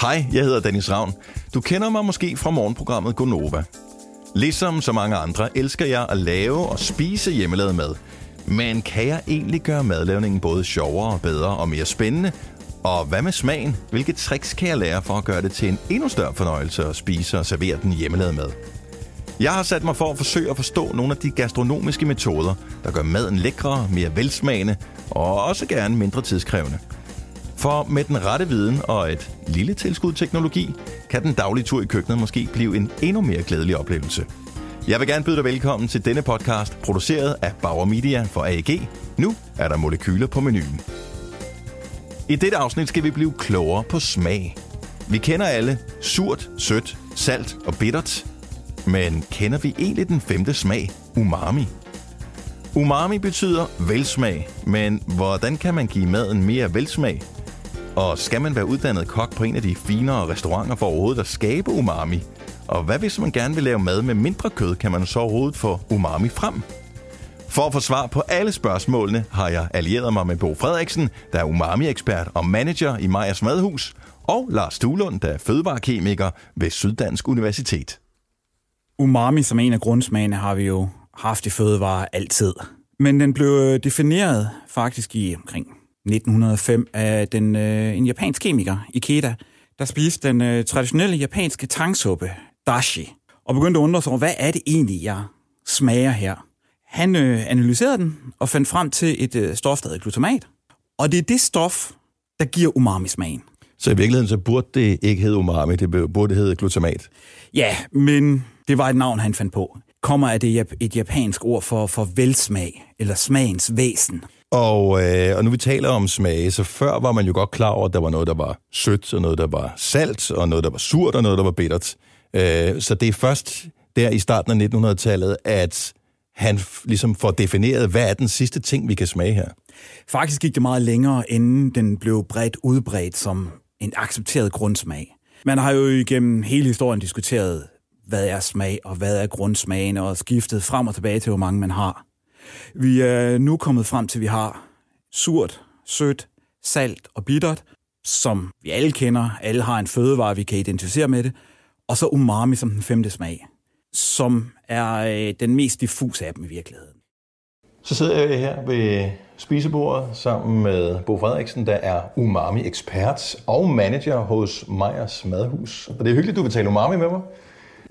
Hej, jeg hedder Dennis Ravn. Du kender mig måske fra morgenprogrammet Gonova. Ligesom så mange andre elsker jeg at lave og spise hjemmelavet mad. Men kan jeg egentlig gøre madlavningen både sjovere, bedre og mere spændende? Og hvad med smagen? Hvilke tricks kan jeg lære for at gøre det til en endnu større fornøjelse at spise og servere den hjemmelavet mad? Jeg har sat mig for at forsøge at forstå nogle af de gastronomiske metoder, der gør maden lækrere, mere velsmagende og også gerne mindre tidskrævende. For med den rette viden og et lille tilskud teknologi, kan den daglige tur i køkkenet måske blive en endnu mere glædelig oplevelse. Jeg vil gerne byde dig velkommen til denne podcast, produceret af Bauer Media for AEG. Nu er der molekyler på menuen. I dette afsnit skal vi blive klogere på smag. Vi kender alle surt, sødt, salt og bittert. Men kender vi egentlig den femte smag, umami? Umami betyder velsmag, men hvordan kan man give maden mere velsmag? Og skal man være uddannet kok på en af de finere restauranter for overhovedet at skabe umami? Og hvad hvis man gerne vil lave mad med mindre kød, kan man så overhovedet få umami frem? For at få svar på alle spørgsmålene har jeg allieret mig med Bo Frederiksen, der er umami-ekspert og manager i Majers Madhus, og Lars Thulund, der er fødevarekemiker ved Syddansk Universitet. Umami som en af grundsmagene har vi jo haft i fødevarer altid. Men den blev defineret faktisk i omkring 1905 af den, øh, en japansk kemiker, Ikeda, der spiste den øh, traditionelle japanske tangsuppe, dashi, og begyndte at undre sig over, hvad er det egentlig, jeg smager her? Han øh, analyserede den og fandt frem til et øh, stof, der hedder glutamat. Og det er det stof, der giver umami-smagen. Så i virkeligheden så burde det ikke hedde umami, det burde hedde glutamat? Ja, men det var et navn, han fandt på. Kommer af det et japansk ord for, for velsmag, eller smagens væsen. Og, øh, og nu vi taler om smage, så før var man jo godt klar over, at der var noget, der var sødt, og noget, der var salt, og noget, der var surt, og noget, der var bittert. Øh, så det er først der i starten af 1900-tallet, at han ligesom får defineret, hvad er den sidste ting, vi kan smage her? Faktisk gik det meget længere, inden den blev bredt udbredt som en accepteret grundsmag. Man har jo igennem hele historien diskuteret, hvad er smag, og hvad er grundsmagen, og skiftet frem og tilbage til, hvor mange man har. Vi er nu kommet frem til, at vi har surt, sødt, salt og bittert, som vi alle kender. Alle har en fødevare, vi kan identificere med det. Og så umami som den femte smag, som er øh, den mest diffuse af dem i virkeligheden. Så sidder jeg her ved spisebordet sammen med Bo Frederiksen, der er umami-ekspert og manager hos Meyers Madhus. Og det er hyggeligt, du vil tale umami med mig.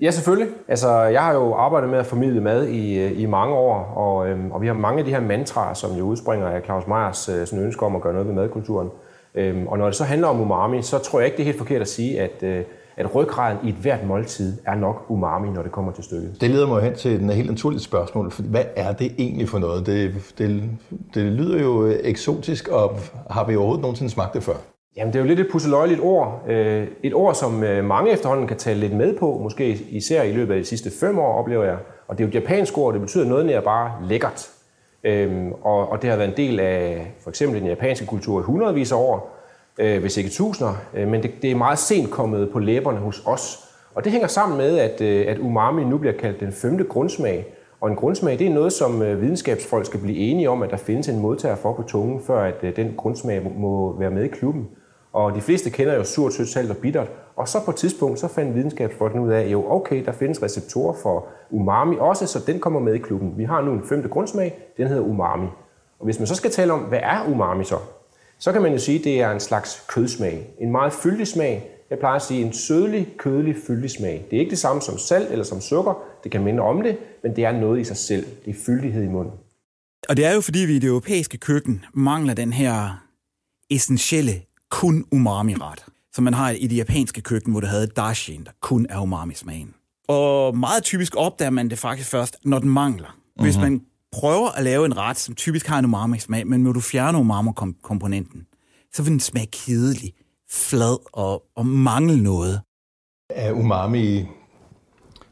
Ja, selvfølgelig. Altså, jeg har jo arbejdet med at formidle mad i, øh, i mange år, og, øhm, og vi har mange af de her mantraer, som jo udspringer af Claus Meyers øh, sådan ønske om at gøre noget ved madkulturen. Øhm, og når det så handler om umami, så tror jeg ikke, det er helt forkert at sige, at, øh, at ryggraden i et hvert måltid er nok umami, når det kommer til stykket. Det leder mig hen til en helt naturligt spørgsmål. For hvad er det egentlig for noget? Det, det, det lyder jo eksotisk, og har vi overhovedet nogensinde smagt det før? Jamen, det er jo lidt et pusseløjeligt ord. Øh, et ord, som øh, mange efterhånden kan tale lidt med på, måske især i løbet af de sidste fem år, oplever jeg. Og det er jo et japansk ord, det betyder noget nær bare lækkert. Øhm, og, og det har været en del af for eksempel den japanske kultur i hundredvis af år, øh, hvis ikke tusinder, men det, det er meget sent kommet på læberne hos os. Og det hænger sammen med, at, at umami nu bliver kaldt den femte grundsmag. Og en grundsmag, det er noget, som videnskabsfolk skal blive enige om, at der findes en modtager for på tungen, før at den grundsmag må være med i klubben. Og de fleste kender jo surt, sødt, salt og bittert. Og så på et tidspunkt, så fandt videnskabsfolkene ud af, jo okay, der findes receptorer for umami også, så den kommer med i klubben. Vi har nu en femte grundsmag, den hedder umami. Og hvis man så skal tale om, hvad er umami så? Så kan man jo sige, at det er en slags kødsmag. En meget fyldig smag. Jeg plejer at sige en sødlig, kødelig, fyldig smag. Det er ikke det samme som salt eller som sukker. Det kan minde om det, men det er noget i sig selv. Det er fyldighed i munden. Og det er jo fordi, vi i det europæiske køkken mangler den her essentielle kun umami-ret. Som man har i det japanske køkken, hvor det havde dashin, der kun er umami-smagen. Og meget typisk opdager man det faktisk først, når den mangler. Hvis mm-hmm. man prøver at lave en ret, som typisk har en umami-smag, men når du fjerner umami-komponenten, så vil den smage kedelig, flad og, og mangle noget. Er umami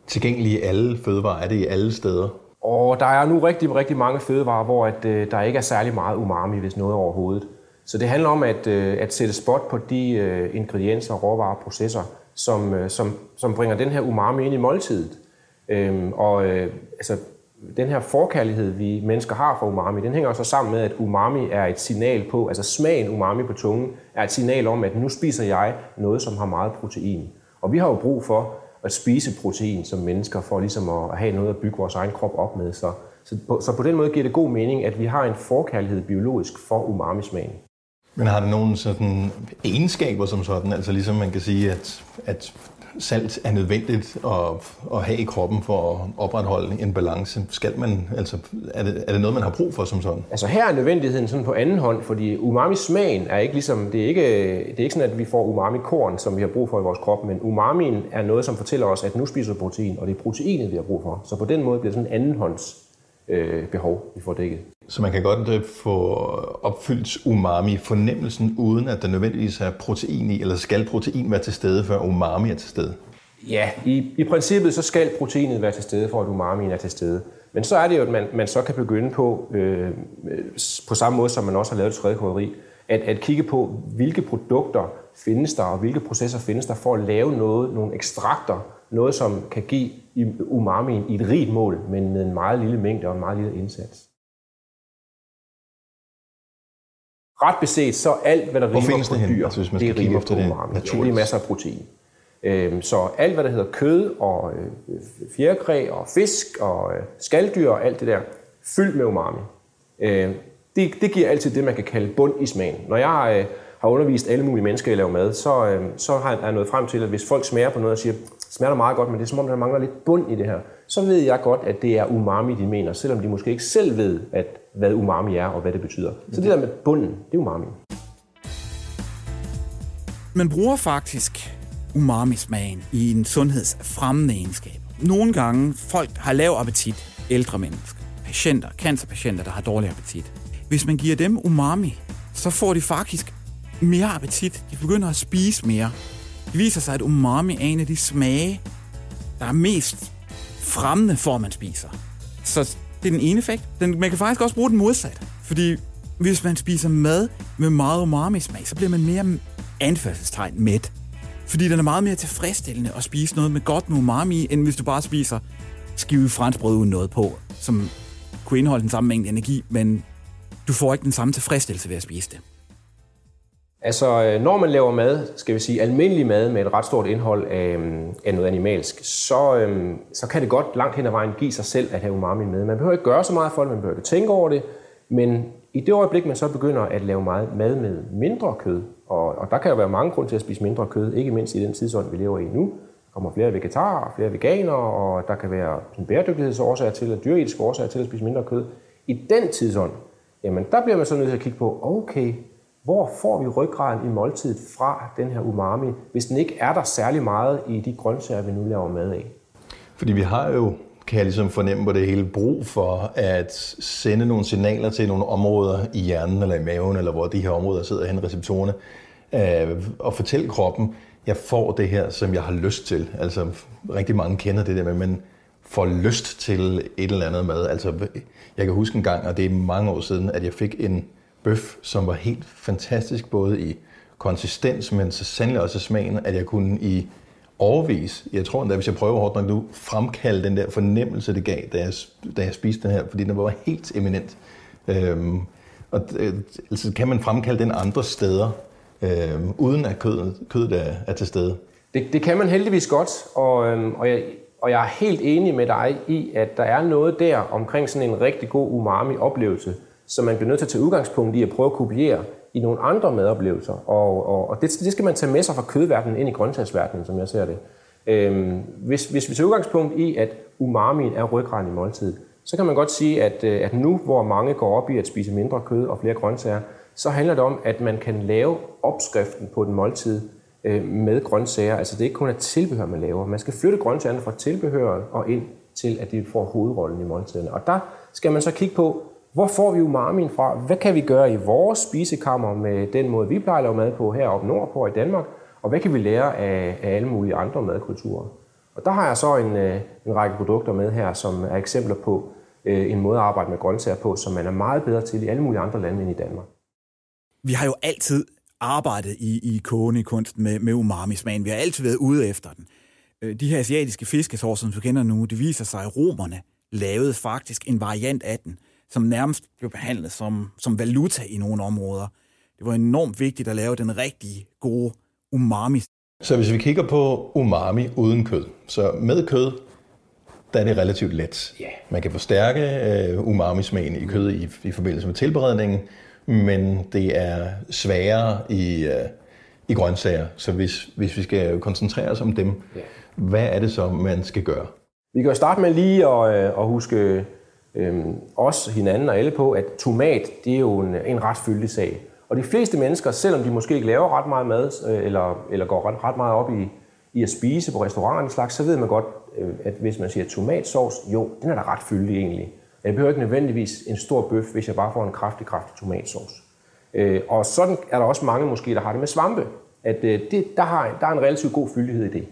tilgængelig i alle fødevarer? Er det i alle steder? Og der er nu rigtig, rigtig mange fødevarer, hvor at, øh, der ikke er særlig meget umami, hvis noget overhovedet. Så det handler om at, øh, at sætte spot på de øh, ingredienser, råvarer og processer, som, øh, som, som bringer den her umami ind i måltidet. Øhm, og øh, altså, den her forkærlighed, vi mennesker har for umami, den hænger også sammen med, at umami er et signal på, altså smagen umami på tungen, er et signal om, at nu spiser jeg noget, som har meget protein. Og vi har jo brug for at spise protein som mennesker, for ligesom at have noget at bygge vores egen krop op med. Så, så, på, så på den måde giver det god mening, at vi har en forkærlighed biologisk for umami-smagen. Men har det nogle sådan egenskaber som sådan? Altså ligesom man kan sige, at, at salt er nødvendigt at, at have i kroppen for at opretholde en balance. Skal man, altså, er, det, er det noget, man har brug for som sådan? Altså her er nødvendigheden sådan på anden hånd, fordi umami-smagen er ikke ligesom, det er ikke, det er ikke sådan, at vi får umami-korn, som vi har brug for i vores krop, men umamien er noget, som fortæller os, at nu spiser vi protein, og det er proteinet, vi har brug for. Så på den måde bliver det sådan en andenhånds øh, behov, vi får dækket. Så man kan godt øh, få opfyldt umami-fornemmelsen, uden at der nødvendigvis er protein i, eller skal protein være til stede, før umami er til stede? Ja, i, i princippet så skal proteinet være til stede, for at umamien er til stede. Men så er det jo, at man, man så kan begynde på, øh, øh på samme måde som man også har lavet det tredje krydderi, at, at kigge på, hvilke produkter findes der, og hvilke processer findes der for at lave noget, nogle ekstrakter, noget som kan give umamien i et rigt mål, men med en meget lille mængde og en meget lille indsats. Ret beset, så alt, hvad der rimer på det dyr, altså, hvis man skal det rimer efter på det umami. Naturligt? det er masser af protein. Øhm, Så alt, hvad der hedder kød og øh, fjerkræ og fisk og øh, skalddyr og alt det der, fyldt med umami. Øh, Det, det giver altid det, man kan kalde bund i smagen. Når jeg øh, har undervist alle mulige mennesker i at lave mad, så, øh, så har jeg nået frem til, at hvis folk smager på noget og siger, smager meget godt, men det er som om, der mangler lidt bund i det her, så ved jeg godt, at det er umami, de mener, selvom de måske ikke selv ved, at, hvad umami er og hvad det betyder. Så det der med bunden, det er umami. Man bruger faktisk umami-smagen i en sundhedsfremmende egenskab. Nogle gange folk har lav appetit, ældre mennesker, patienter, cancerpatienter, der har dårlig appetit. Hvis man giver dem umami, så får de faktisk mere appetit. De begynder at spise mere. Det viser sig, at umami er en af de smage, der er mest fremmende for, at man spiser. Så det er den ene effekt. Den, man kan faktisk også bruge den modsat. Fordi hvis man spiser mad med meget umami-smag, så bliver man mere anførselstegn mæt. Fordi den er meget mere tilfredsstillende at spise noget med godt med umami, end hvis du bare spiser skive franskbrød uden noget på, som kunne indeholde den samme mængde energi, men du får ikke den samme tilfredsstillelse ved at spise det. Altså, øh, når man laver mad, skal vi sige almindelig mad med et ret stort indhold af, øh, af noget animalsk, så, øhm, så kan det godt langt hen ad vejen give sig selv at have umami med. Man behøver ikke gøre så meget for det, man behøver ikke tænke over det, men i det øjeblik, man så begynder at lave meget mad med mindre kød, og, og der kan jo være mange grunde til at spise mindre kød, ikke mindst i den tidsånd, vi lever i nu. Der kommer flere vegetarer, flere veganere, og der kan være en bæredygtighedsårsager til, og dyretiske årsager til at spise mindre kød. I den tidsånd, jamen der bliver man så nødt til at kigge på, okay, hvor får vi ryggraden i måltidet fra den her umami, hvis den ikke er der særlig meget i de grøntsager, vi nu laver mad af? Fordi vi har jo, kan jeg ligesom fornemme på det hele, brug for at sende nogle signaler til nogle områder i hjernen eller i maven, eller hvor de her områder sidder hen, receptorerne, øh, og fortælle kroppen, jeg får det her, som jeg har lyst til. Altså rigtig mange kender det der med, men får lyst til et eller andet mad. Altså jeg kan huske en gang, og det er mange år siden, at jeg fik en bøf, som var helt fantastisk, både i konsistens, men så sandelig også i smagen, at jeg kunne i overvis, jeg tror endda, hvis jeg prøver hårdt nok nu, fremkalde den der fornemmelse, det gav, da jeg, da jeg spiste den her, fordi den var helt eminent. Øhm, og øh, altså, kan man fremkalde den andre steder, øhm, uden at kødet, kødet er, er til stede? Det, det kan man heldigvis godt, og, øhm, og, jeg, og jeg er helt enig med dig i, at der er noget der omkring sådan en rigtig god umami-oplevelse, som man bliver nødt til at tage udgangspunkt i at prøve at kopiere i nogle andre madoplevelser. Og, og, og det, det skal man tage med sig fra kødverdenen ind i grøntsagsverdenen, som jeg ser det. Øhm, hvis, hvis vi tager udgangspunkt i, at umamien er ryggraden i måltidet, så kan man godt sige, at, øh, at nu, hvor mange går op i at spise mindre kød og flere grøntsager, så handler det om, at man kan lave opskriften på den måltid øh, med grøntsager. Altså det er ikke kun et tilbehør, man laver. Man skal flytte grøntsagerne fra tilbehøret og ind til, at de får hovedrollen i måltiderne. Og der skal man så kigge på, hvor får vi umamien fra? Hvad kan vi gøre i vores spisekammer med den måde, vi plejer at lave mad på heroppe nordpå i Danmark? Og hvad kan vi lære af, af alle mulige andre madkulturer? Og der har jeg så en, øh, en række produkter med her, som er eksempler på øh, en måde at arbejde med grøntsager på, som man er meget bedre til i alle mulige andre lande end i Danmark. Vi har jo altid arbejdet i, i kogende kunst med, med umami-smagen. Vi har altid været ude efter den. Øh, de her asiatiske fiskesår, som du kender nu, det viser sig, at romerne lavede faktisk en variant af den, som nærmest blev behandlet som, som valuta i nogle områder. Det var enormt vigtigt at lave den rigtige, gode umami. Så hvis vi kigger på umami uden kød, så med kød, der er det relativt let. Man kan forstærke uh, umami-smagen i kød i, i forbindelse med tilberedningen, men det er sværere i, uh, i grøntsager. Så hvis, hvis vi skal koncentrere os om dem, hvad er det så, man skal gøre? Vi kan jo starte med lige at, øh, at huske øh, os, hinanden og alle på, at tomat, det er jo en, en ret fyldig sag. Og de fleste mennesker, selvom de måske ikke laver ret meget mad, øh, eller, eller går ret, ret meget op i, i at spise på restauranten slags, så ved man godt, øh, at hvis man siger tomatsovs, jo, den er da ret fyldig egentlig. Jeg behøver ikke nødvendigvis en stor bøf, hvis jeg bare får en kraftig, kraftig tomatsovs. Øh, og sådan er der også mange måske, der har det med svampe. At øh, det, der, har, der er en relativt god fyldighed i det.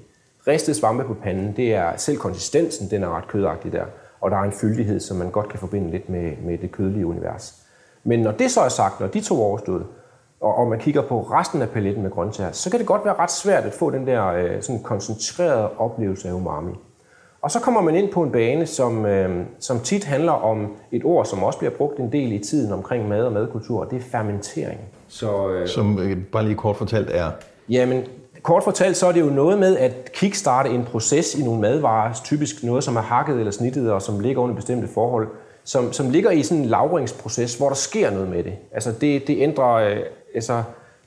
Ristet svampe på panden, det er selv konsistensen, den er ret kødagtig der. Og der er en fyldighed, som man godt kan forbinde lidt med, med det kødelige univers. Men når det så er sagt, når de to er overstået, og, og man kigger på resten af paletten med grøntsager, så kan det godt være ret svært at få den der øh, sådan koncentrerede oplevelse af umami. Og så kommer man ind på en bane, som, øh, som tit handler om et ord, som også bliver brugt en del i tiden omkring mad og madkultur, og det er fermentering. Så, øh, Som øh, bare lige kort fortalt er, Jamen, kort fortalt, så er det jo noget med at kickstarte en proces i nogle madvarer, typisk noget, som er hakket eller snittet, og som ligger under bestemte forhold, som, som ligger i sådan en lavringsproces, hvor der sker noget med det. Altså, det, det ændrer øh, altså,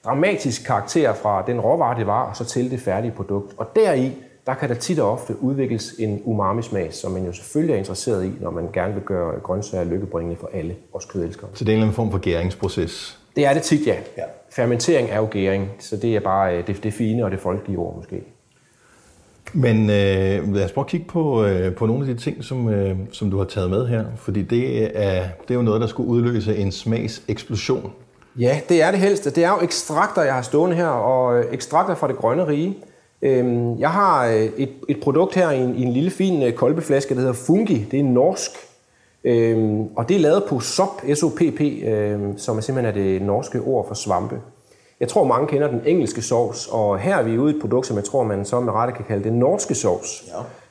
dramatisk karakter fra den råvare, det var, og så til det færdige produkt. Og deri, der kan der tit og ofte udvikles en umami-smag, som man jo selvfølgelig er interesseret i, når man gerne vil gøre grøntsager lykkebringende for alle os kødelskere. så det er en eller anden form for gæringsproces. Det er det tit, ja. Ja. Fermentering er jo gæring, så det er bare øh, det, det fine og det folkelige ord måske. Men øh, lad os prøve at kigge på, øh, på nogle af de ting, som, øh, som du har taget med her. Fordi det er, det er jo noget, der skulle udløse en smagseksplosion. Ja, det er det helst. Det er jo ekstrakter, jeg har stående her, og øh, ekstrakter fra det grønne rige. Øhm, Jeg har øh, et, et produkt her i en, i en lille fin øh, kolbeflaske, der hedder Fungi. Det er norsk. Øhm, Og det er lavet på SOP, S-O-P-P, øhm, som er simpelthen er det norske ord for svampe. Jeg tror, mange kender den engelske sovs, og her er vi ude i et produkt, som jeg tror, man så med rette kan kalde det norske sovs.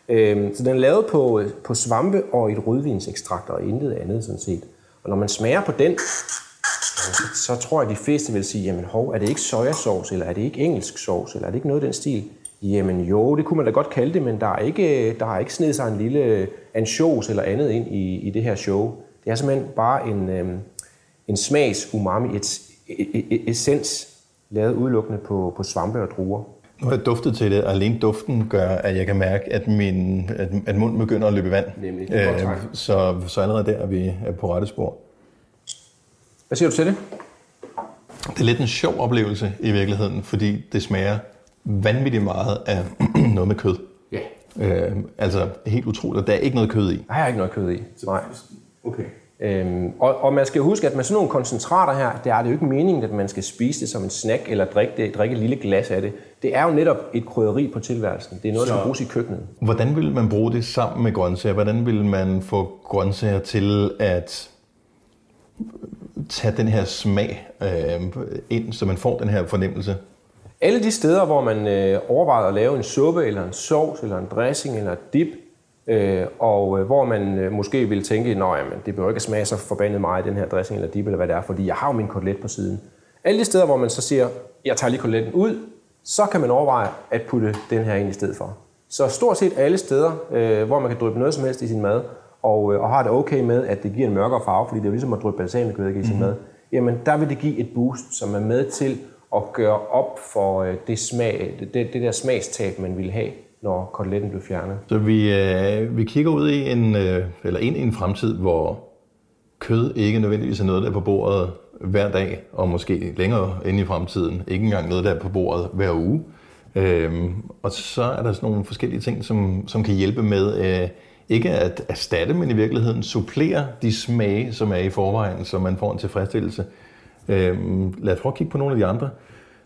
Ja. Øhm, så den er lavet på, på svampe og et rødvinsekstrakt og intet andet sådan set. Og når man smager på den, så, så tror jeg, at de fleste vil sige, jamen hov, er det ikke sojasauce, eller er det ikke engelsk sovs, eller er det ikke noget af den stil? Jamen jo, det kunne man da godt kalde det, men der er ikke, der har ikke snedet sig en lille ansjos eller andet ind i, i det her show. Det er simpelthen bare en, øhm, en smags umami, et, et, et essens, lavet udelukkende på, på svampe og druer. Nu har jeg duftet til det, og alene duften gør, at jeg kan mærke, at, min, at, at munden begynder at løbe i vand. Nemlig, det er tegn. så, så allerede der er vi er på rette spor. Hvad siger du til det? Det er lidt en sjov oplevelse i virkeligheden, fordi det smager vanvittigt meget af noget med kød. Ja. Øh, altså helt utroligt, der er ikke noget kød i. Der er ikke noget kød i. Nej. Okay. Øhm, og, og man skal huske, at med sådan nogle koncentrater her, der er det jo ikke meningen, at man skal spise det som en snack eller drikke, det, drikke et lille glas af det. Det er jo netop et krydderi på tilværelsen. Det er noget, der Så- skal bruges i køkkenet. Hvordan vil man bruge det sammen med grøntsager? Hvordan vil man få grøntsager til at tage den her smag øh, ind, så man får den her fornemmelse? Alle de steder, hvor man øh, overvejer at lave en suppe, eller en sovs, eller en dressing, eller et dip, øh, og øh, hvor man øh, måske vil tænke, at det behøver ikke at smage så forbandet meget, den her dressing eller dip, eller hvad det er, fordi jeg har jo min kotelet på siden. Alle de steder, hvor man så siger, jeg tager lige koteletten ud, så kan man overveje at putte den her ind i stedet for. Så stort set alle steder, øh, hvor man kan dryppe noget som helst i sin mad, og, øh, og har det okay med, at det giver en mørkere farve, fordi det er jo ligesom at dryppe balsamicoeddike i sin mad, jamen der vil det give et boost, som er med til at gøre op for øh, det, smag, det, det der smagstab, man ville have, når koteletten blev fjernet. Så vi, øh, vi kigger ud i en, øh, eller ind i en fremtid, hvor kød ikke nødvendigvis er noget, der er på bordet hver dag, og måske længere ind i fremtiden. Ikke engang noget, der er på bordet hver uge. Øhm, og så er der sådan nogle forskellige ting, som, som kan hjælpe med øh, ikke at erstatte, men i virkeligheden supplere de smage, som er i forvejen, så man får en tilfredsstillelse. Øhm, lad os prøve at kigge på nogle af de andre.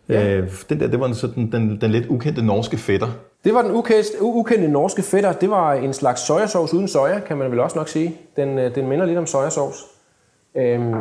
Ja. Øh, den der, det var sådan den, den lidt ukendte norske fætter. Det var den ukendte, ukendte norske fætter. Det var en slags sojasauce uden soja, kan man vel også nok sige. Den, øh, den minder lidt om sojasauce. Øhm,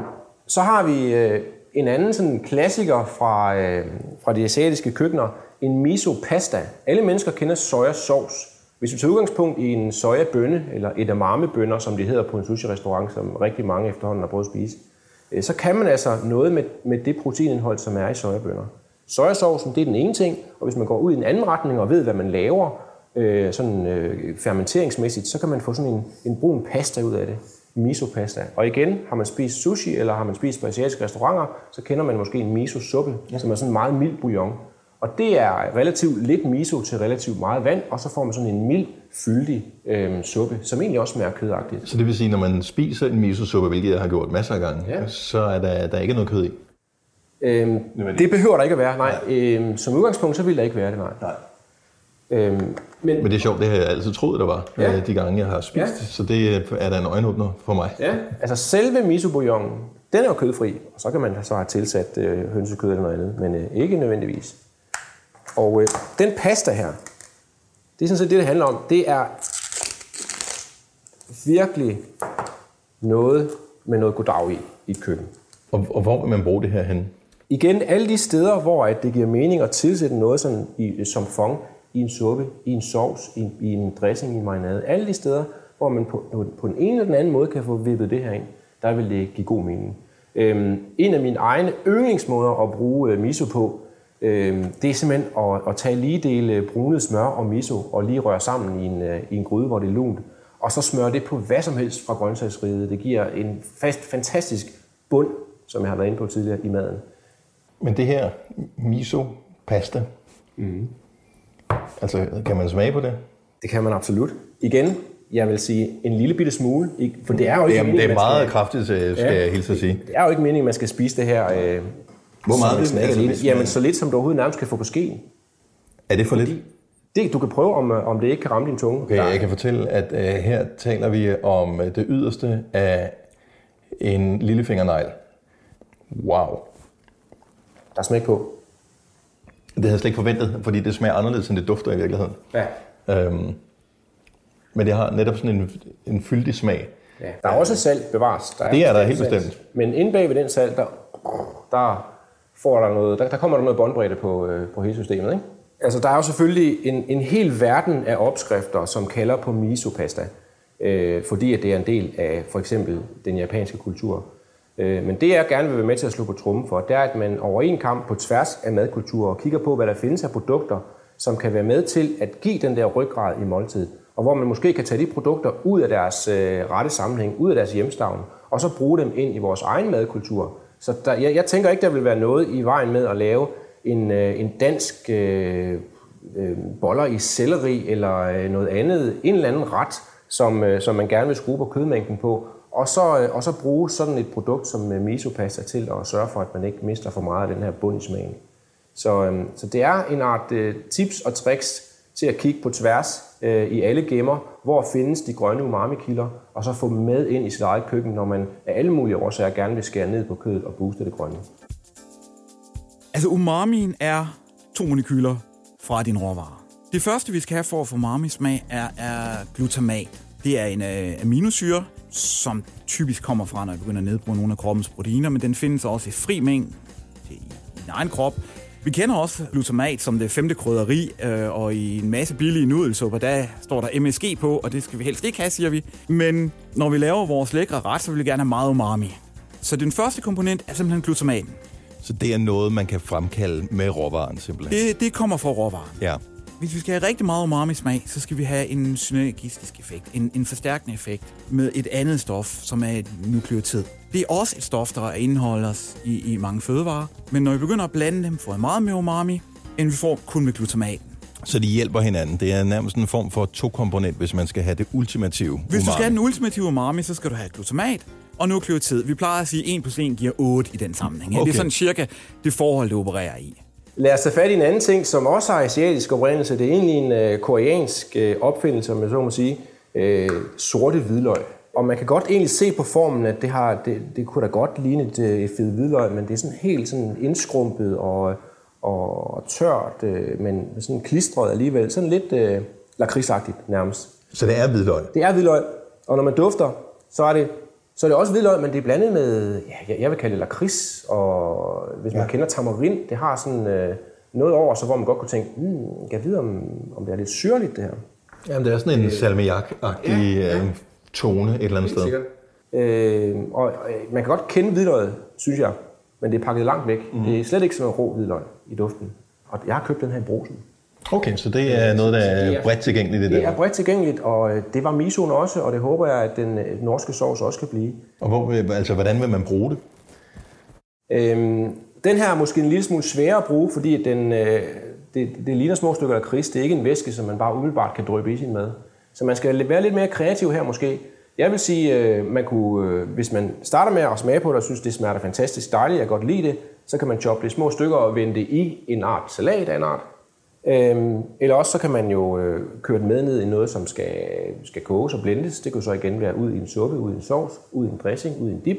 så har vi øh, en anden sådan klassiker fra, øh, fra de asiatiske køkkener. En miso pasta. Alle mennesker kender sojasauce. Hvis vi tager udgangspunkt i en sojabønne, eller edamamebønner, som de hedder på en sushi-restaurant, som rigtig mange efterhånden har prøvet at spise, øh, så kan man altså noget med, med det proteinindhold, som er i sojabønner. Sojasaucen, det er den ene ting, og hvis man går ud i en anden retning og ved, hvad man laver, øh, sådan øh, fermenteringsmæssigt, så kan man få sådan en, en brun pasta ud af det. Miso-pasta. Og igen, har man spist sushi, eller har man spist på asiatiske restauranter, så kender man måske en miso-suppe, ja. som er sådan en meget mild bouillon. Og det er relativt lidt miso til relativt meget vand, og så får man sådan en mild, fyldig øh, suppe, som egentlig også smager kødagtigt. Så det vil sige, når man spiser en miso-suppe, hvilket jeg har gjort masser af gange, ja. så er der, der er ikke noget kød i? Øhm, det behøver der ikke at være, nej. nej. Øhm, som udgangspunkt, så vil der ikke være det, nej. nej. Øhm, men, men det er sjovt, det har jeg altid troet, der var, ja. Øh, de gange jeg har spist ja. så det er da en øjenåbner for mig. Ja, altså selve miso bouillon, den er jo kødfri, og så kan man så have tilsat øh, hønsekød eller noget andet, men øh, ikke nødvendigvis. Og øh, den pasta her, det er sådan set det, det handler om. Det er virkelig noget med noget goddag i, i et køkken. Og, og hvor vil man bruge det her hen? Igen, alle de steder, hvor at det giver mening at tilsætte noget sådan i, som fong, i en suppe, i en sovs, i en, i en dressing, i en marinade. Alle de steder, hvor man på, på den ene eller den anden måde kan få vippet det her ind, der vil det give god mening. Øhm, en af mine egne yndlingsmåder at bruge øh, miso på, øhm, det er simpelthen at, at tage lige dele brunet smør og miso og lige røre sammen i en, øh, i en gryde, hvor det er lunt. Og så smøre det på hvad som helst fra grøntsagsriget. Det giver en fast, fantastisk bund, som jeg har været inde på tidligere i maden. Men det her miso-pasta, mm. Altså, kan man smage på det? Det kan man absolut. Igen, jeg vil sige en lille bitte smule, for det er jo ikke Jamen, meningen, det er meget skal, kraftigt, skal ja, jeg hilse at sige. Det er jo ikke meningen, at man skal spise det her. Øh, Hvor meget det altså, lidt. Jamen, så lidt som du overhovedet nærmest kan få på skeen. Er det for lidt? Det, du kan prøve, om, øh, om det ikke kan ramme din tunge. Okay, jeg kan fortælle, at uh, her taler vi om uh, det yderste af en lille fingernegl. Wow. Der er smæk på. Det havde jeg slet ikke forventet, fordi det smager anderledes, end det dufter i virkeligheden. Ja. Øhm, men det har netop sådan en, en fyldig smag. Ja, der er også salt bevares. Der er det er der helt bestemt. Men inde bag ved den salt, der, der, får der, noget, der, der kommer der noget båndbredde på, øh, på hele systemet. Ikke? Altså, der er jo selvfølgelig en, en hel verden af opskrifter, som kalder på miso-pasta, øh, fordi at det er en del af for eksempel den japanske kultur. Øh, men det, jeg gerne vil være med til at slå på trummen for, det er, at man over en kamp på tværs af madkulturer kigger på, hvad der findes af produkter, som kan være med til at give den der ryggrad i måltid, og hvor man måske kan tage de produkter ud af deres øh, rette sammenhæng, ud af deres hjemstavn, og så bruge dem ind i vores egen madkultur. Så der, jeg, jeg tænker ikke, der vil være noget i vejen med at lave en, øh, en dansk øh, øh, boller i selleri eller øh, noget andet, en eller anden ret, som, øh, som man gerne vil skrue på kødmængden på, og så, øh, og så bruge sådan et produkt som øh, misopasta til at sørge for, at man ikke mister for meget af den her bund i smagen. Så, øh, så det er en art øh, tips og tricks til at kigge på tværs Øh, i alle gemmer, hvor findes de grønne umami-kilder, og så få dem med ind i sit eget køkken, når man af alle mulige årsager gerne vil skære ned på kødet og booste det grønne. Altså umamien er to molekyler fra din råvarer. Det første, vi skal have for at få umami-smag, er, er glutamat. Det er en øh, aminosyre, som typisk kommer fra, når vi begynder at nedbryde nogle af kroppens proteiner, men den findes også i fri mængde i din egen krop. Vi kender også glutamat som det femte krydderi, øh, og i en masse billige nudelsupper, der står der MSG på, og det skal vi helst ikke have, siger vi. Men når vi laver vores lækre ret, så vil vi gerne have meget umami. Så den første komponent er simpelthen glutamaten. Så det er noget, man kan fremkalde med råvaren simpelthen? Det, det kommer fra råvaren. Ja. Hvis vi skal have rigtig meget umami-smag, så skal vi have en synergistisk effekt, en, en forstærkende effekt med et andet stof, som er et nukleotid. Det er også et stof, der indeholder os i, i mange fødevarer, men når vi begynder at blande dem, får vi meget mere umami, end vi får kun med glutamaten. Så de hjælper hinanden. Det er nærmest en form for to-komponent, hvis man skal have det ultimative umami. Hvis du skal have den ultimative umami, så skal du have glutamat og nukleotid. Vi plejer at sige, at 1 plus 1 giver 8 i den sammenhæng. Okay. Det er sådan cirka det forhold, det opererer i. Lad os tage fat i en anden ting, som også har asiatisk oprindelse. Det er egentlig en øh, koreansk øh, opfindelse, om jeg så må sige. Øh, sorte hvidløg. Og man kan godt egentlig se på formen, at det, har, det, det kunne da godt ligne et, øh, et fedt hvidløg, men det er sådan helt sådan indskrumpet og, og, og tørt, øh, men sådan klistret alligevel. Sådan lidt øh, lakridsagtigt nærmest. Så det er hvidløg? Det er hvidløg. Og når man dufter, så er det så er det også hvidløg, men det er blandet med, ja, jeg vil kalde det lakrids, og hvis man ja. kender tamarind, det har sådan øh, noget over sig, hvor man godt kunne tænke, hmm, jeg ved om, om det er lidt syrligt det her. Jamen, det er sådan en salmiak-agtig ja, ja. tone et eller andet sted. Sikkert. Øh, og, og man kan godt kende hvidløget, synes jeg, men det er pakket langt væk. Mm. Det er slet ikke sådan en rå hvidløg i duften. Og jeg har købt den her i brusen. Okay, så det er noget, der er bredt tilgængeligt? Det, det er bredt tilgængeligt, og øh, det var misoen også, og det håber jeg, at den øh, norske sovs også kan blive. Og hvor, altså, hvordan vil man bruge det? Øhm, den her er måske en lille smule sværere at bruge, fordi den, øh, det, det ligner små stykker af kris. Det er ikke en væske, som man bare umiddelbart kan drøbe i sin mad. Så man skal være lidt mere kreativ her måske. Jeg vil sige, øh, man kunne, øh, hvis man starter med at smage på det og synes, det smager fantastisk dejligt, jeg godt lide det, så kan man choppe det i små stykker og vende det i en art salat af en art. Øhm, eller også så kan man jo øh, køre det med ned i noget, som skal, skal koges og blendes. Det kan så igen være ud i en suppe, ud i en sovs, ud i en dressing, ud i en dip.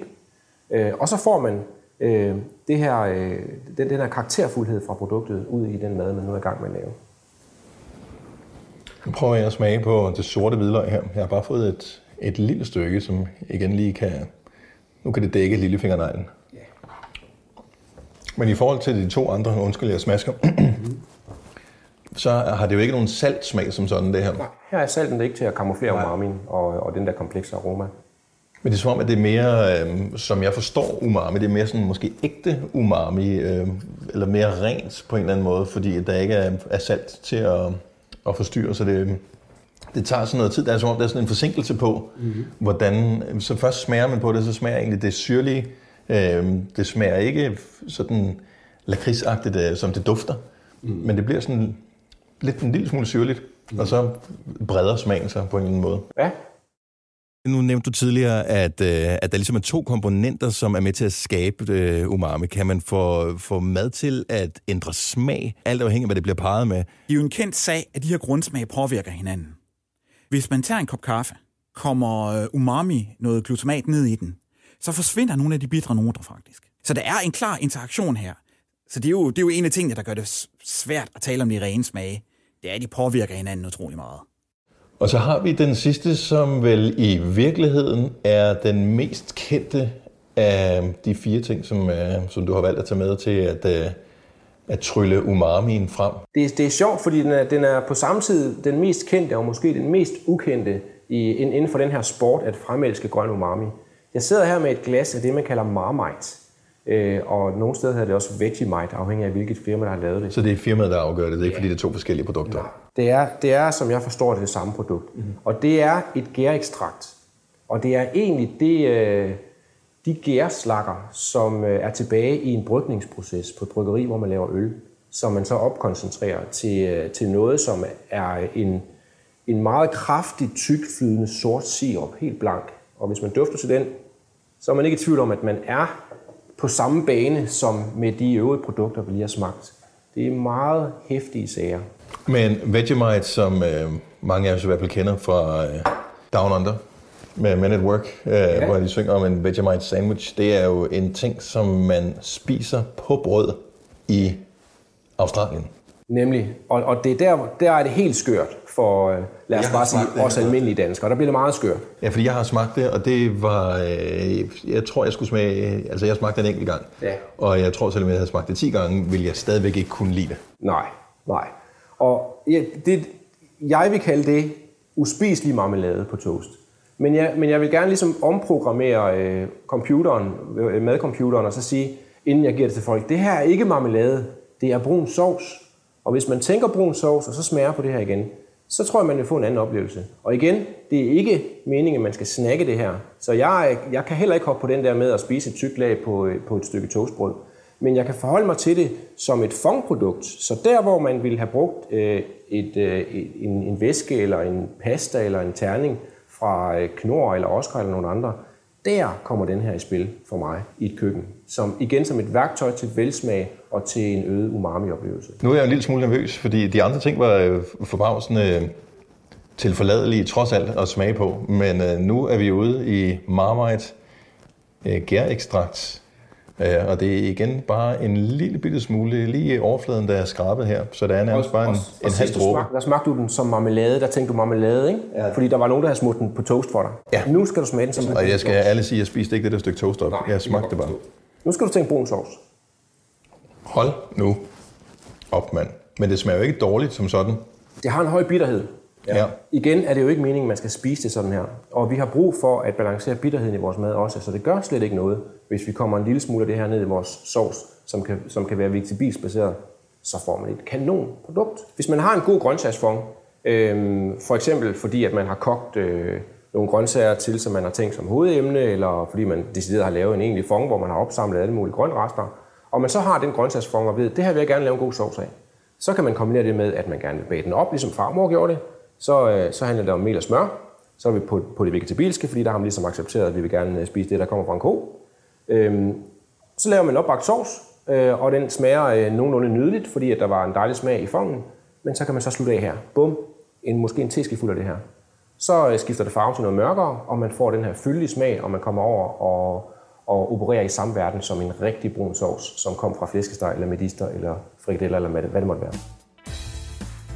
Øh, og så får man øh, det her, øh, den, den her karakterfuldhed fra produktet ud i den mad, man nu er i gang med at lave. Nu prøver jeg at smage på det sorte hvidløg her. Jeg har bare fået et, et lille stykke, som igen lige kan... Nu kan det dække lillefingerneglen. Yeah. Men i forhold til de to andre, undskyld, jeg smasker, så har det jo ikke nogen salt smag som sådan, det her. Nej, her er salten ikke til at kamuflere umami og, og den der komplekse aroma. Men det er som om, at det er mere, øh, som jeg forstår umami, det er mere sådan måske ægte umami, øh, eller mere rent på en eller anden måde, fordi der ikke er, er salt til at, at forstyrre, så det, det tager sådan noget tid. Der er som om, der er sådan en forsinkelse på, mm-hmm. hvordan, så først smager man på det, så smager egentlig det syrlige, øh, det smager ikke sådan lakridsagtigt, øh, som det dufter, mm. men det bliver sådan lidt en lille smule syrligt, mm. og så breder smagen sig på en eller anden måde. Ja, nu nævnte du tidligere, at, øh, at der ligesom er to komponenter, som er med til at skabe øh, umami. Kan man få, få mad til at ændre smag, alt afhængig af, hvad det bliver parret med? Det er jo en kendt sag, at de her grundsmag påvirker hinanden. Hvis man tager en kop kaffe, kommer øh, umami, noget glutamat ned i den, så forsvinder nogle af de bitre noter faktisk. Så der er en klar interaktion her. Så det er jo, det er jo en af tingene, der gør det svært at tale om de rene smage. Det er, at de påvirker hinanden utrolig meget. Og så har vi den sidste, som vel i virkeligheden er den mest kendte af de fire ting, som, uh, som du har valgt at tage med til at, uh, at trylle umamien frem. Det, det er sjovt, fordi den er, den er på samme tid den mest kendte og måske den mest ukendte i, inden for den her sport at fremelske grøn umami. Jeg sidder her med et glas af det, man kalder Marmite. Øh, og nogle steder hedder det også Vegemite, afhængig af hvilket firma, der har lavet det. Så det er firmaet, der afgør det, det er ikke ja. fordi, det er to forskellige produkter? Nej. Det er, det er, som jeg forstår det, det samme produkt. Mm-hmm. Og det er et gærekstrakt. Og det er egentlig det, øh, de gærslakker, som øh, er tilbage i en brygningsproces på et bryggeri, hvor man laver øl, som man så opkoncentrerer til, øh, til noget, som er en, en meget kraftig, tyk, flydende sort sirup, helt blank. Og hvis man dufter til den, så er man ikke i tvivl om, at man er på samme bane som med de øvrige produkter, vi lige har smagt. Det er meget hæftige sager. Men Vegemite, som øh, mange af os i hvert fald kender fra øh, Down Under, med Men at Work, øh, ja. hvor de synger om en Vegemite sandwich, det er jo en ting, som man spiser på brød i Australien. Nemlig. Og, og det er der, der er det helt skørt for, øh, lad os jeg bare sige, os almindelige danskere. Der bliver det meget skørt. Ja, fordi jeg har smagt det, og det var... Øh, jeg tror, jeg skulle smage... Altså, jeg smagte det en enkelt gang. Ja. Og jeg tror, selvom jeg havde smagt det 10 gange, ville jeg stadigvæk ikke kunne lide det. Nej, nej. Og ja, det, jeg vil kalde det uspiselig marmelade på toast. Men jeg, men jeg vil gerne ligesom omprogrammere øh, computeren, øh, madcomputeren, og så sige, inden jeg giver det til folk, det her er ikke marmelade, det er brun sovs. Og hvis man tænker brun sovs, og så smager på det her igen, så tror jeg, man vil få en anden oplevelse. Og igen, det er ikke meningen, at man skal snakke det her. Så jeg, jeg kan heller ikke hoppe på den der med at spise et tykt lag på, øh, på et stykke toastbrød. Men jeg kan forholde mig til det som et fondprodukt. Så der, hvor man ville have brugt øh, et, øh, en, en væske, eller en pasta, eller en terning fra øh, Knorr eller Oscar eller nogen andre, der kommer den her i spil for mig i et køkken. Som, igen som et værktøj til velsmag og til en øget umami-oplevelse. Nu er jeg en lille smule nervøs, fordi de andre ting var øh, forbavsende øh, tilforladelige trods alt at smage på. Men øh, nu er vi ude i Marmite øh, gærekstrakt. Øh, og det er igen bare en lille bitte smule lige i overfladen, der er skrabet her. Så det er nærmest bare en, og, en halv dråbe. Smag, der smagte du den som marmelade. Der tænkte du marmelade, ikke? Ja. Fordi der var nogen, der havde smurt den på toast for dig. Ja. Nu skal du smage den som Og jeg skal ærligt sige, at jeg spiste ikke det der stykke toast op. Nej, jeg smagte det bare. Nu skal du tænke brun sovs. Hold nu op, mand. Men det smager jo ikke dårligt som sådan. Det har en høj bitterhed. Ja. Igen er det jo ikke meningen, at man skal spise det sådan her. Og vi har brug for at balancere bitterheden i vores mad også, så det gør slet ikke noget, hvis vi kommer en lille smule af det her ned i vores sovs, som kan, som kan være vegetabilsbaseret, så får man et kanon produkt. Hvis man har en god grøntsagsfond, øh, for eksempel fordi at man har kogt øh, nogle grøntsager til, som man har tænkt som hovedemne, eller fordi man decideret har lavet en egentlig fond, hvor man har opsamlet alle mulige grønrester, og man så har den grøntsagsfond og ved, det her vil jeg gerne lave en god sovs af. Så kan man kombinere det med, at man gerne vil bage den op, ligesom farmor gjorde det. Så, øh, så handler det om mel og smør. Så er vi på, på det vegetabilske, fordi der har man ligesom accepteret, at vi vil gerne øh, spise det, der kommer fra en ko. Øhm, så laver man en opbagt sovs, øh, og den smager øh, nogenlunde nydeligt, fordi at der var en dejlig smag i fongen. Men så kan man så slutte af her. Bum, en, måske en teskefuld af det her. Så øh, skifter det farve til noget mørkere, og man får den her fyldige smag, og man kommer over og, og opererer i samme verden som en rigtig brun sovs, som kom fra flæskesteg, eller medister, eller frikadeller, eller hvad det, hvad det måtte være.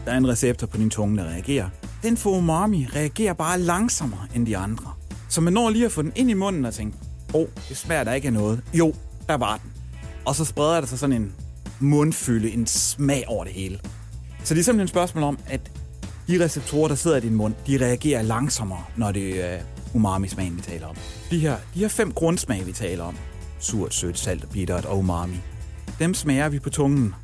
Der er en receptor på din tunge, der reagerer. Den for umami reagerer bare langsommere end de andre. Så man når lige at få den ind i munden og tænke, åh, oh, det smager der ikke af noget. Jo, der var den. Og så spreder der sig sådan en mundfylde, en smag over det hele. Så det er simpelthen et spørgsmål om, at de receptorer, der sidder i din mund, de reagerer langsommere, når det er umami-smagen, vi taler om. De her, de her fem grundsmag, vi taler om, surt, sødt, salt, bittert og umami, dem smager vi på tungen.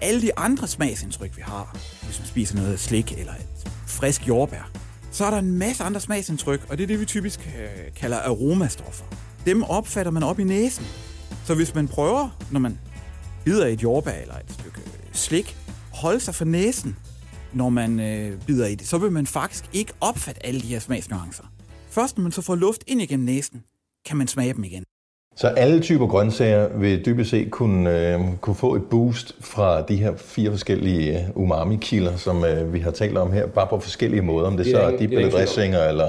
Alle de andre smagsindtryk, vi har, hvis man spiser noget slik eller et frisk jordbær, så er der en masse andre smagsindtryk, og det er det, vi typisk øh, kalder aromastoffer. Dem opfatter man op i næsen. Så hvis man prøver, når man bider i et jordbær eller et stykke slik, holde sig for næsen, når man øh, bider i det, så vil man faktisk ikke opfatte alle de her smagsnuancer. Først når man så får luft ind igennem næsen, kan man smage dem igen. Så alle typer grøntsager vil dybest set kunne, øh, kunne få et boost fra de her fire forskellige øh, umami-kilder, som øh, vi har talt om her, bare på forskellige måder, om det, Det er så er ingen- det er om. dressinger, eller...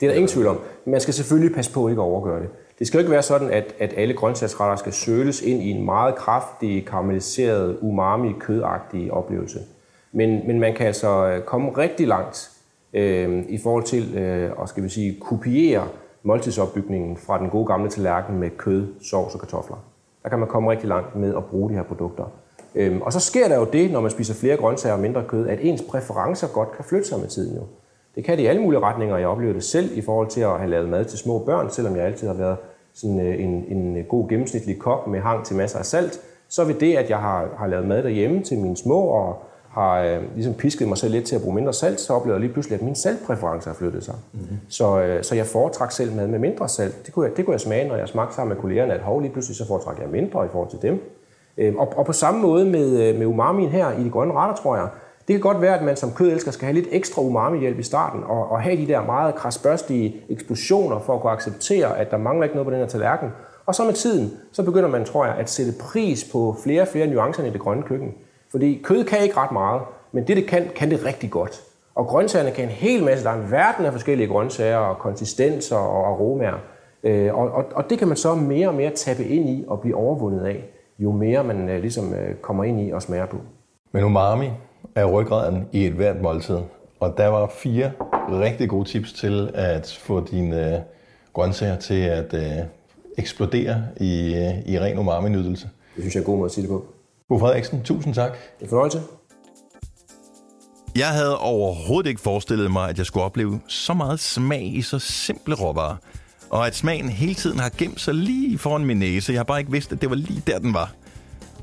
Det er der ingen tvivl om. Man skal selvfølgelig passe på ikke at overgøre det. Det skal jo ikke være sådan, at, at alle grøntsagsretter skal søles ind i en meget kraftig, karamelliseret, umami-kødagtig oplevelse. Men, men man kan altså øh, komme rigtig langt øh, i forhold til øh, at skal vi sige, kopiere måltidsopbygningen fra den gode gamle tallerken med kød, sovs og kartofler. Der kan man komme rigtig langt med at bruge de her produkter. Øhm, og så sker der jo det, når man spiser flere grøntsager og mindre kød, at ens præferencer godt kan flytte sig med tiden jo. Det kan det i alle mulige retninger, jeg oplever det selv i forhold til at have lavet mad til små børn, selvom jeg altid har været sådan øh, en, en øh, god gennemsnitlig kok med hang til masser af salt. Så ved det, at jeg har, har lavet mad derhjemme til mine små og har øh, ligesom pisket mig selv lidt til at bruge mindre salt, så oplever jeg lige pludselig, at mine saltpræferencer har flyttet sig. Mm-hmm. Så, øh, så jeg foretræk selv mad med mindre salt. Det kunne jeg, det kunne jeg smage, når jeg smagte sammen med kollegerne, at hov, lige pludselig så foretræk jeg mindre i forhold til dem. Øh, og, og på samme måde med, øh, med umamien her i de grønne retter, tror jeg, det kan godt være, at man som kødelsker skal have lidt ekstra umami-hjælp i starten, og, og have de der meget krasbørstige eksplosioner for at kunne acceptere, at der mangler ikke noget på den her tallerken. Og så med tiden, så begynder man, tror jeg, at sætte pris på flere og flere nuancer i det grønne køkken. Fordi kød kan ikke ret meget, men det, det kan, kan det rigtig godt. Og grøntsagerne kan en hel masse. Der er en verden af forskellige grøntsager og konsistenser og aromaer. Øh, og, og, og det kan man så mere og mere tappe ind i og blive overvundet af, jo mere man øh, ligesom øh, kommer ind i og smager på. Men umami er ryggraden i et hvert måltid. Og der var fire rigtig gode tips til at få dine øh, grøntsager til at øh, eksplodere i, øh, i ren umami-nydelse. Det synes jeg er en god måde at sige det på. Bo Frederiksen, tusind tak. Det er en fornøjelse. Jeg havde overhovedet ikke forestillet mig, at jeg skulle opleve så meget smag i så simple råvarer. Og at smagen hele tiden har gemt sig lige foran min næse. Jeg har bare ikke vidst, at det var lige der, den var.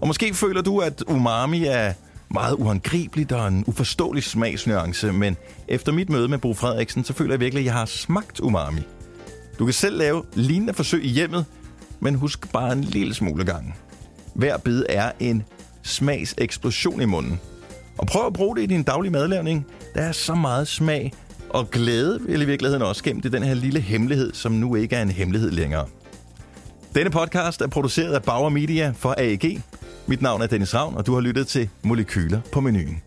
Og måske føler du, at umami er meget uhåndgribeligt og en uforståelig smagsnuance, men efter mit møde med Bo Frederiksen, så føler jeg virkelig, at jeg har smagt umami. Du kan selv lave lignende forsøg i hjemmet, men husk bare en lille smule gang. Hver bid er en smagseksplosion i munden. Og prøv at bruge det i din daglige madlavning. Der er så meget smag og glæde, eller i virkeligheden også gemt i den her lille hemmelighed, som nu ikke er en hemmelighed længere. Denne podcast er produceret af Bauer Media for AEG. Mit navn er Dennis Ravn, og du har lyttet til Molekyler på menuen.